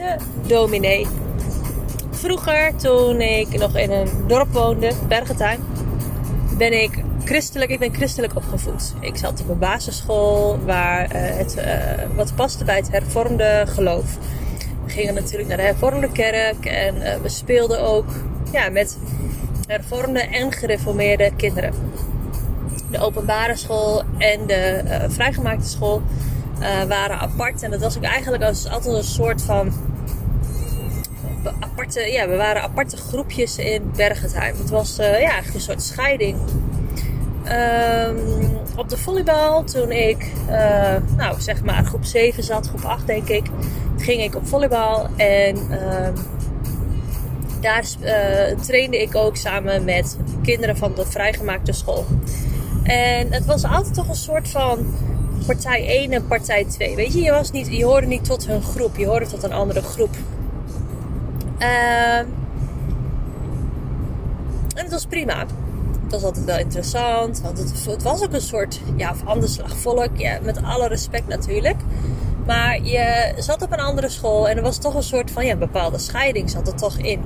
de dominee. Vroeger, toen ik nog in een dorp woonde, Bergentuin, ben ik christelijk, ik ben christelijk opgevoed. Ik zat op een basisschool waar uh, het uh, wat paste bij het hervormde geloof. We gingen natuurlijk naar de hervormde kerk en uh, we speelden ook ja, met hervormde en gereformeerde kinderen. De openbare school en de vrijgemaakte school waren apart. En dat was ook eigenlijk als, altijd een soort van aparte, ja, we waren aparte groepjes in Bergenheim. Het was ja, eigenlijk een soort scheiding Um, op de volleybal, toen ik, uh, nou zeg maar groep 7 zat, groep 8 denk ik, ging ik op volleybal. En um, daar trainde ik ook samen met kinderen van de vrijgemaakte school. En het was altijd toch een soort van partij 1 en partij 2. Weet je, je, was niet, je hoorde niet tot hun groep, je hoorde tot een andere groep. Uh, en het was prima dat was altijd wel interessant. Want het, het was ook een soort ja, volk. Ja, met alle respect natuurlijk. Maar je zat op een andere school en er was toch een soort van ja, bepaalde scheiding zat er toch in.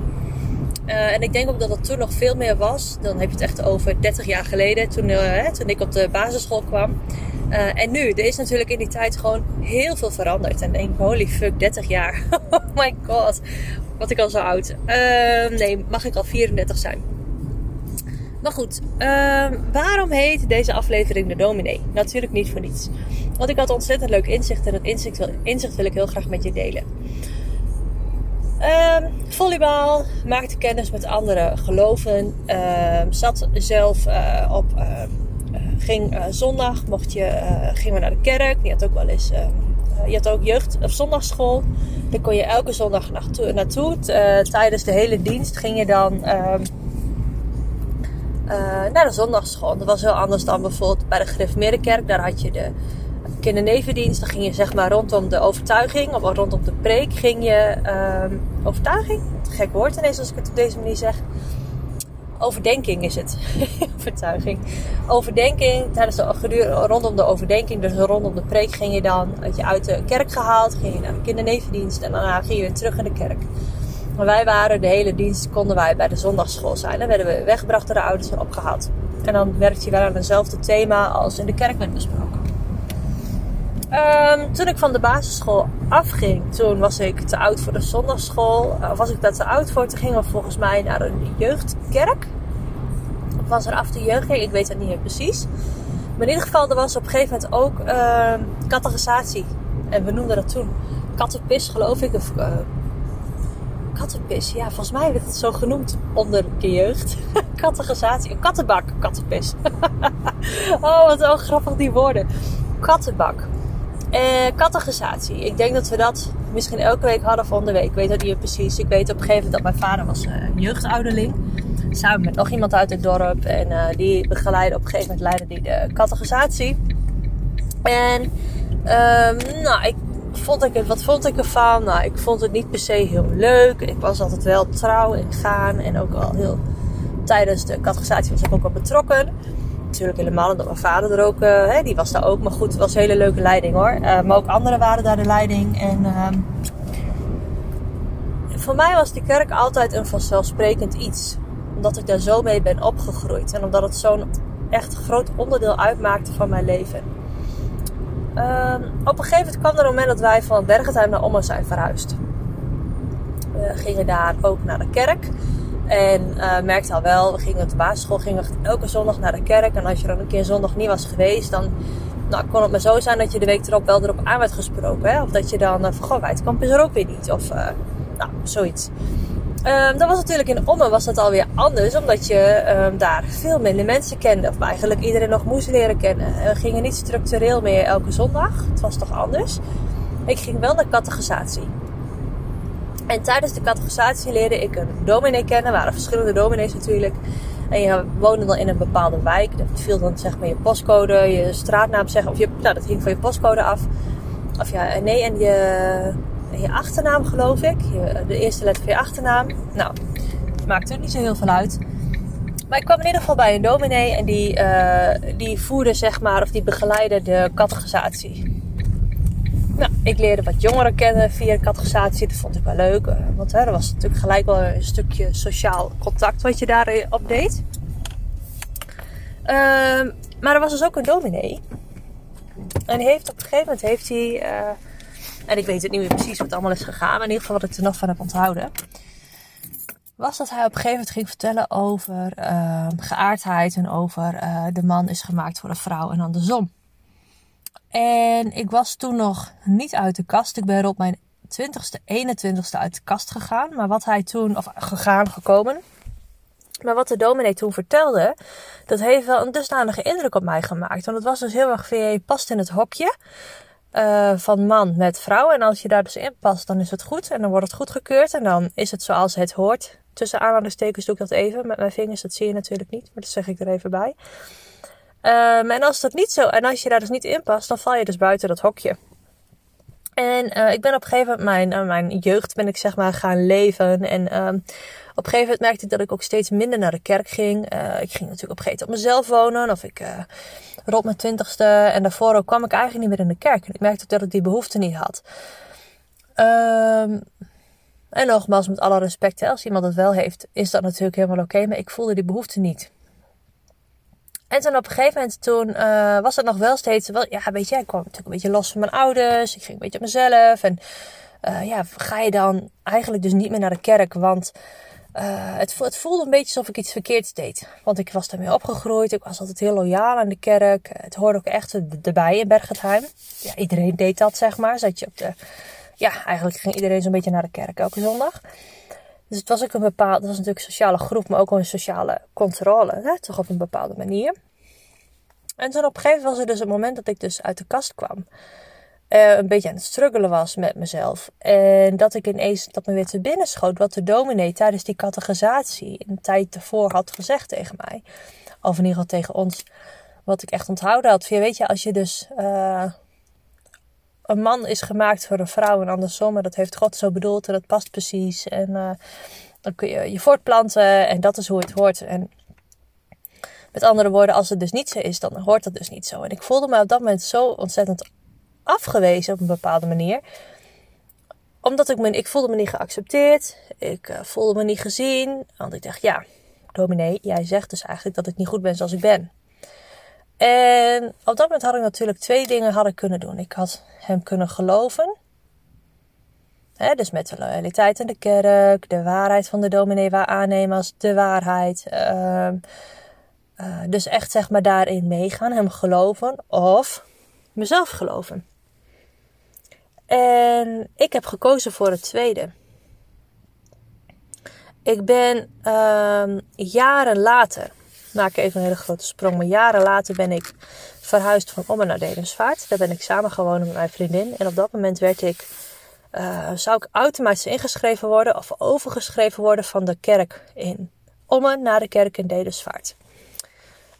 Uh, en ik denk ook dat dat toen nog veel meer was. Dan heb je het echt over 30 jaar geleden, toen, uh, toen ik op de basisschool kwam. Uh, en nu, er is natuurlijk in die tijd gewoon heel veel veranderd. En denk, holy fuck, 30 jaar. oh my god, wat ik al zo oud. nee, mag ik al 34 zijn? Maar goed, uh, waarom heet deze aflevering de dominee? Natuurlijk niet voor niets. Want ik had ontzettend leuk inzicht en dat inzicht wil ik heel graag met je delen. Uh, volleybal, maakte kennis met andere geloven. Uh, zat zelf uh, op. Ehm, eh, ging zondag, mocht je, gingen we naar de kerk. Je had ook wel eens. je had ook jeugd of zondagsschool. Daar kon je elke zondag naartoe. naartoe. tijdens de hele dienst ging je dan naar de zondagsschool. Dat was heel anders dan bijvoorbeeld bij de Gereformeerde Kerk. Daar had je de kindernevendienst. Dan ging je zeg maar rondom de overtuiging of rondom de preek ging je... Uh, overtuiging? Gek woord ineens als ik het op deze manier zeg. Overdenking is het. overtuiging. Overdenking, tijdens de, rondom de overdenking, dus rondom de preek ging je dan, had je uit de kerk gehaald, ging je naar de kindernevendienst en daarna ging je weer terug in de kerk. Maar wij waren de hele dienst, konden wij bij de zondagsschool zijn. Dan werden we weggebracht door de ouders en opgehaald. En dan werkte je wel aan hetzelfde thema als in de kerk werd besproken. Um, toen ik van de basisschool afging, toen was ik te oud voor de zondagsschool. Of was ik daar te oud voor? Toen gingen we volgens mij naar een jeugdkerk. Of was er af de jeugdkerk? Ik weet het niet meer precies. Maar in ieder geval, er was op een gegeven moment ook uh. En we noemden dat toen kattenpis, geloof ik. Of uh, kattenpis. Ja, volgens mij werd het zo genoemd onder de jeugd. Kattengezatie. Een kattenbak, kattenpis. oh, wat wel grappig die woorden. Kattenbak. Eh, kattengezatie. Ik denk dat we dat misschien elke week hadden van de week. Ik weet het niet precies. Ik weet op een gegeven moment dat mijn vader was uh, jeugdouderling. Samen met nog iemand uit het dorp. En uh, die begeleidde op een gegeven moment leidde die de kattengezatie. En um, nou, ik vond ik het, wat vond ik ervan? Nou, ik vond het niet per se heel leuk. Ik was altijd wel trouw en gaan. En ook al heel tijdens de categorisatie was ik ook wel betrokken. Natuurlijk helemaal omdat mijn vader er ook, uh, die was daar ook. Maar goed, het was een hele leuke leiding hoor. Uh, maar ook anderen waren daar de leiding. En uh, voor mij was die kerk altijd een vanzelfsprekend iets. Omdat ik daar zo mee ben opgegroeid. En omdat het zo'n echt groot onderdeel uitmaakte van mijn leven. Uh, op een gegeven moment kwam er een moment dat wij van Bergentheim naar Ommen zijn verhuisd. We gingen daar ook naar de kerk. En uh, merkte al wel, we gingen op de basisschool gingen we elke zondag naar de kerk. En als je dan een keer zondag niet was geweest, dan nou, kon het maar zo zijn dat je de week erop wel erop aan werd gesproken. Hè? Of dat je dan uh, van, goh, is er ook weer niet. Of uh, nou, zoiets. Um, dat was natuurlijk in Ommen was dat alweer anders, omdat je um, daar veel minder mensen kende. Of eigenlijk iedereen nog moest leren kennen. En we gingen niet structureel meer elke zondag. Het was toch anders. Ik ging wel naar catechisatie. En tijdens de catechisatie leerde ik een dominee kennen. Er waren verschillende dominees natuurlijk. En je woonde dan in een bepaalde wijk. Dat viel dan zeg maar je postcode, je straatnaam zeggen. Of je, nou, dat hing van je postcode af. Of ja, nee, en je je achternaam, geloof ik. de eerste letter van je achternaam. Nou, maakt er niet zo heel veel uit. Maar ik kwam in ieder geval bij een dominee en die, uh, die voerde, zeg maar, of die begeleidde de catechisatie. Ik leerde wat jongeren kennen via catechisatie. Dat vond ik wel leuk. Uh, want hè, er was natuurlijk gelijk wel een stukje sociaal contact wat je daarop deed. Ehm, maar er was dus ook een dominee. En heeft op een gegeven moment heeft hij. Uh, en ik weet het niet meer precies wat allemaal is gegaan. Maar in ieder geval wat ik er nog van heb onthouden. Was dat hij op een gegeven moment ging vertellen over uh, geaardheid. En over uh, de man is gemaakt voor een vrouw en andersom. En ik was toen nog niet uit de kast. Ik ben op mijn 20ste, 21ste uit de kast gegaan. Maar wat hij toen, of gegaan, gekomen. Maar wat de dominee toen vertelde, dat heeft wel een dusdanige indruk op mij gemaakt. Want het was dus heel erg van, je past in het hokje uh, van man met vrouw. En als je daar dus in past, dan is het goed. En dan wordt het goedgekeurd. En dan is het zoals het hoort. Tussen aanhalingstekens doe ik dat even. Met mijn vingers, dat zie je natuurlijk niet. Maar dat zeg ik er even bij. Um, en als dat niet zo, en als je daar dus niet in past, dan val je dus buiten dat hokje. En uh, ik ben op een gegeven moment, mijn, uh, mijn jeugd ben ik zeg maar gaan leven. En um, op een gegeven moment merkte ik dat ik ook steeds minder naar de kerk ging. Uh, ik ging natuurlijk op een gegeven moment op mezelf wonen. Of ik rond mijn twintigste en daarvoor ook kwam ik eigenlijk niet meer in de kerk. En ik merkte dat ik die behoefte niet had. Um, en nogmaals, met alle respect, als iemand het wel heeft, is dat natuurlijk helemaal oké. Maar ik voelde die behoefte niet. En toen op een gegeven moment, toen uh, was het nog wel steeds, wel, ja weet je, ik kwam natuurlijk een beetje los van mijn ouders. Ik ging een beetje op mezelf. En uh, ja, ga je dan eigenlijk dus niet meer naar de kerk, want uh, het, het, voelde een beetje alsof ik iets verkeerds deed. Want ik was daarmee opgegroeid. Ik was altijd heel loyaal aan de kerk. Het hoorde ook echt erbij in Bergentheim. Ja, iedereen deed dat, zeg maar. Zat je op de... Ja, eigenlijk ging iedereen zo'n beetje naar de kerk elke zondag. Dus het was ook een bepaalde, het was natuurlijk een sociale groep, maar ook een sociale controle, hè? toch op een bepaalde manier. En toen op een gegeven moment was er dus het moment dat ik dus uit de kast kwam. Uh, een beetje aan het struggelen was met mezelf. En dat ik ineens, dat me weer te binnen schoot wat de dominee tijdens die categorisatie een tijd tevoren had gezegd tegen mij. Of in ieder geval tegen ons. Wat ik echt onthouden had. Van, weet je, als je dus uh, een man is gemaakt voor een vrouw en andersom. Maar dat heeft God zo bedoeld en dat past precies. En uh, dan kun je je voortplanten en dat is hoe het hoort. En met andere woorden, als het dus niet zo is, dan hoort dat dus niet zo. En ik voelde me op dat moment zo ontzettend afgewezen op een bepaalde manier. Omdat ik me, ik voelde me niet geaccepteerd. Ik uh, voelde me niet gezien. Want ik dacht, ja, dominee, jij zegt dus eigenlijk dat ik niet goed ben zoals ik ben. En op dat moment had ik natuurlijk twee dingen had ik kunnen doen. Ik had hem kunnen geloven. Dus met de loyaliteit in de kerk, de waarheid van de dominee waar aannemen als de waarheid. Uh, uh, dus echt zeg maar daarin meegaan, hem geloven of mezelf geloven. En ik heb gekozen voor het tweede. Ik ben uh, jaren later, maak ik even een hele grote sprong, maar jaren later ben ik verhuisd van Ommen naar Dedemsvaart. Daar ben ik samen gewoond met mijn vriendin. En op dat moment werd ik, uh, zou ik automatisch ingeschreven worden of overgeschreven worden van de kerk in Ommen naar de kerk in Dedemsvaart.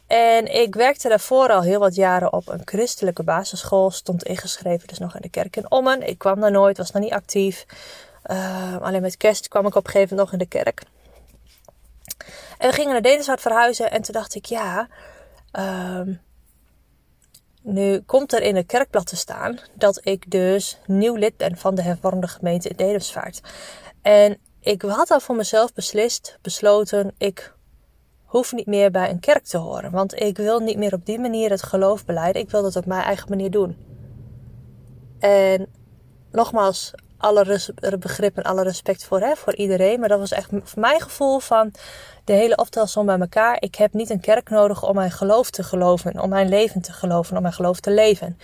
En ik werkte daarvoor al heel wat jaren op een christelijke basisschool. Stond ingeschreven dus nog in de kerk in Ommen. Ik kwam daar nooit, was nog niet actief. Uh, alleen met kerst kwam ik op een gegeven moment nog in de kerk. En we gingen naar Dedenswaard verhuizen. En toen dacht ik, ja... Uh, nu komt er in het kerkblad te staan dat ik dus nieuw lid ben van de hervormde gemeente in Dedemsvaart. En ik had al voor mezelf beslist, besloten, ik hoef niet meer bij een kerk te horen. Want ik wil niet meer op die manier het geloof beleiden. Ik wil dat op mijn eigen manier doen. En nogmaals, alle begrip en alle respect voor, hè, voor iedereen. Maar dat was echt mijn gevoel van de hele optelsom bij elkaar. Ik heb niet een kerk nodig om mijn geloof te geloven. Om mijn leven te geloven. Om mijn geloof te leven.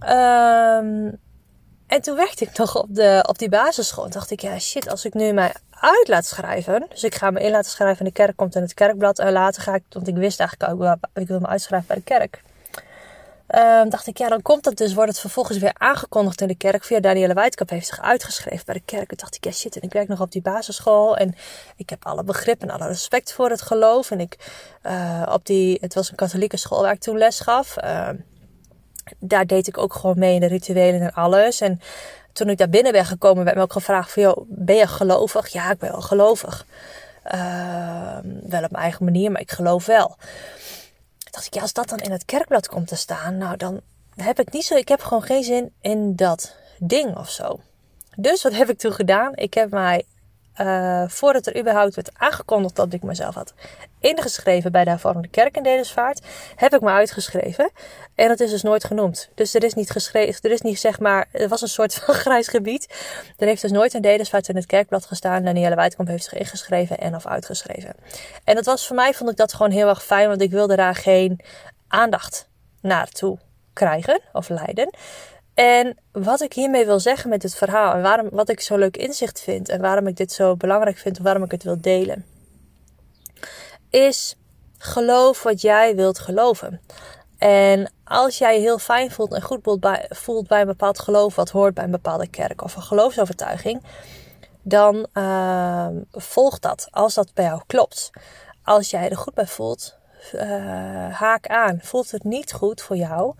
Um, en toen werkte ik nog op, de, op die basisschool. En dacht ik, ja shit, als ik nu mij uit laat schrijven. Dus ik ga me in laten schrijven en de kerk komt in het kerkblad. En later ga ik, want ik wist eigenlijk ook, ik wil me uitschrijven bij de kerk. Um, dacht ik, ja, dan komt het dus, wordt het vervolgens weer aangekondigd in de kerk. Via Danielle Wijdkap heeft zich uitgeschreven bij de kerk. En dacht ik, ja shit, en ik werk nog op die basisschool. En ik heb alle begrip en alle respect voor het geloof. En ik, uh, op die, het was een katholieke school waar ik toen les gaf. Uh, daar deed ik ook gewoon mee in de rituelen en alles. En toen ik daar binnen ben gekomen, werd me ook gevraagd van, joh, ben je gelovig? Ja, ik ben wel gelovig. Uh, wel op mijn eigen manier, maar ik geloof wel. Dacht ik, ja, als dat dan in het kerkblad komt te staan, nou dan heb ik niet zo, ik heb gewoon geen zin in dat ding of zo. Dus wat heb ik toen gedaan? Ik heb mij, uh, voordat er überhaupt werd aangekondigd dat ik mezelf had ingeschreven bij de hervormde kerk in Dedensvaart, heb ik me uitgeschreven. En dat is dus nooit genoemd. Dus er is niet geschreven, er is niet zeg maar, er was een soort van grijs gebied. Er heeft dus nooit een Dedensvaart in het kerkblad gestaan. Danielle Wijdkamp heeft zich ingeschreven en of uitgeschreven. En dat was voor mij, vond ik dat gewoon heel erg fijn, want ik wilde daar geen aandacht naartoe krijgen of leiden. En wat ik hiermee wil zeggen met dit verhaal en waarom, wat ik zo leuk inzicht vind en waarom ik dit zo belangrijk vind en waarom ik het wil delen, is geloof wat jij wilt geloven. En als jij je heel fijn voelt en goed voelt bij, een bepaald geloof wat hoort bij een bepaalde kerk of een geloofsovertuiging, dan uh, volg dat als dat bij jou klopt. Als jij er goed bij voelt, uh, haak aan. Voelt het niet goed voor jou,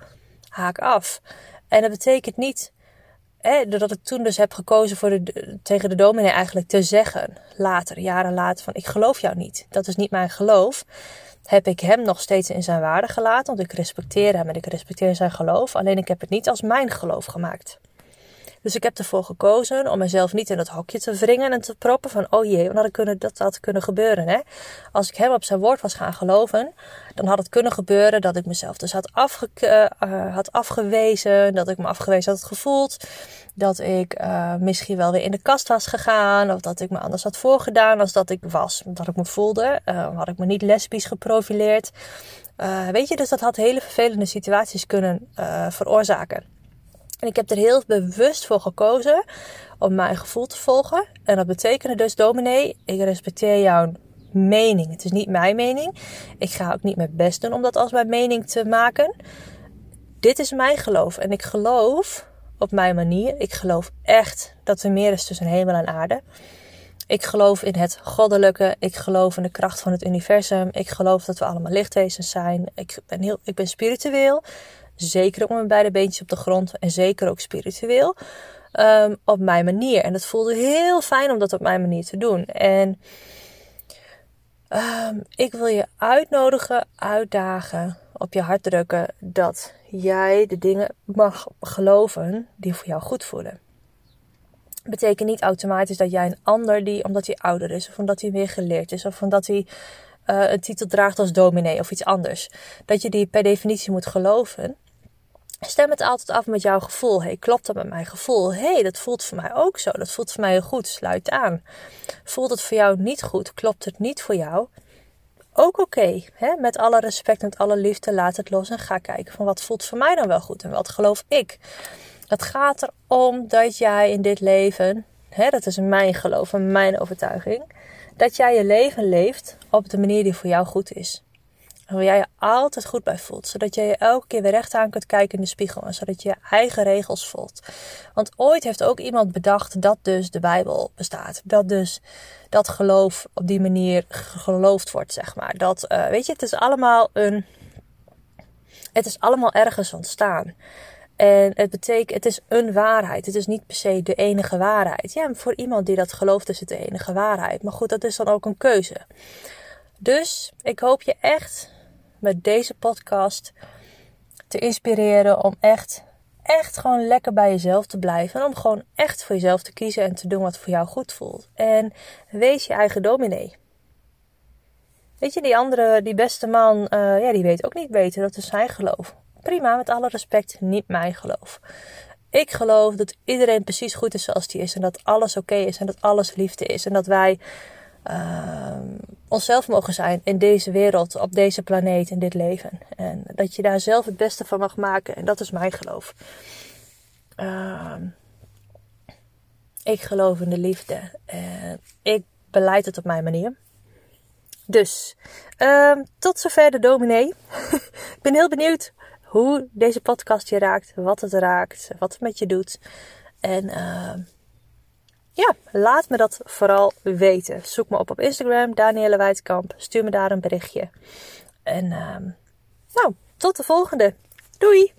haak af. En dat betekent niet, hè, doordat ik toen dus heb gekozen voor de, tegen de dominee eigenlijk te zeggen, later, jaren later, van ik geloof jou niet. Dat is niet mijn geloof. Heb ik hem nog steeds in zijn waarde gelaten, want ik respecteer hem en ik respecteer zijn geloof. Alleen ik heb het niet als mijn geloof gemaakt. Dus ik heb ervoor gekozen om mezelf niet in dat hokje te wringen en te proppen van, oh jee, had kunnen, dat had kunnen gebeuren. Hè? Als ik hem op zijn woord was gaan geloven, dan had het kunnen gebeuren dat ik mezelf dus had, afge, uh, had afgewezen, dat ik me afgewezen had gevoeld, dat ik uh, misschien wel weer in de kast was gegaan, of dat ik me anders had voorgedaan als dat ik was, dat ik me voelde. Had ik me niet lesbisch geprofileerd. weet je, dus dat had hele vervelende situaties kunnen veroorzaken. En ik heb er heel bewust voor gekozen om mijn gevoel te volgen. En dat betekende dus, dominee, ik respecteer jouw mening. Het is niet mijn mening. Ik ga ook niet mijn best doen om dat als mijn mening te maken. Dit is mijn geloof. En ik geloof op mijn manier. Ik geloof echt dat er meer is tussen hemel en aarde. Ik geloof in het goddelijke. Ik geloof in de kracht van het universum. Ik geloof dat we allemaal lichtwezens zijn. Ik ben, heel, ik ben spiritueel. Zeker op mijn beide beentjes op de grond en zeker ook spiritueel. Um, op mijn manier. En het voelde heel fijn om dat op mijn manier te doen. En um, ik wil je uitnodigen, uitdagen, op je hart drukken dat jij de dingen mag geloven die voor jou goed voelen. Betekent niet automatisch dat jij een ander die, omdat hij ouder is, of omdat hij meer geleerd is, of omdat hij uh, een titel draagt als dominee of iets anders, dat je die per definitie moet geloven. Stem het altijd af met jouw gevoel. Hey, klopt dat met mijn gevoel? hey, dat voelt voor mij ook zo. Dat voelt voor mij heel goed. Sluit aan. Voelt het voor jou niet goed? Klopt het niet voor jou? Ook oké. met alle respect, met alle liefde, laat het los en ga kijken van wat voelt voor mij dan wel goed en wat geloof ik. Het gaat erom dat jij in dit leven, hè, dat is mijn geloof en mijn overtuiging, dat jij je leven leeft op de manier die voor jou goed is. Waar jij je altijd goed bij voelt. Zodat je je elke keer weer recht aan kunt kijken in de spiegel. En zodat je je eigen regels volgt. Want ooit heeft ook iemand bedacht dat dus de Bijbel bestaat. Dat dus dat geloof op die manier geloofd wordt, zeg maar. Dat, uh, weet je, het is allemaal een... Het is allemaal ergens ontstaan. En het betekent, het is een waarheid. Het is niet per se de enige waarheid. Ja, voor iemand die dat gelooft is het de enige waarheid. Maar goed, dat is dan ook een keuze. Dus ik hoop je echt met deze podcast te inspireren om echt, echt gewoon lekker bij jezelf te blijven. En om gewoon echt voor jezelf te kiezen en te doen wat voor jou goed voelt. En wees je eigen dominee. Weet je, die andere, die beste man, uh, ja, die weet ook niet beter. Dat is zijn geloof. Prima, met alle respect, niet mijn geloof. Ik geloof dat iedereen precies goed is zoals die is. En dat alles oké is. En dat alles liefde is. En dat wij uh, onszelf mogen zijn in deze wereld, op deze planeet, in dit leven. En dat je daar zelf het beste van mag maken. En dat is mijn geloof. Uh, ik geloof in de liefde. En ik beleid het op mijn manier. Dus, uh, tot zover de dominee. ik ben heel benieuwd hoe deze podcast je raakt, wat het raakt, wat het met je doet. En ja, laat me dat vooral weten. Zoek me op op Instagram, Danielle Weidkamp. Stuur me daar een berichtje. En uh, nou, tot de volgende. Doei!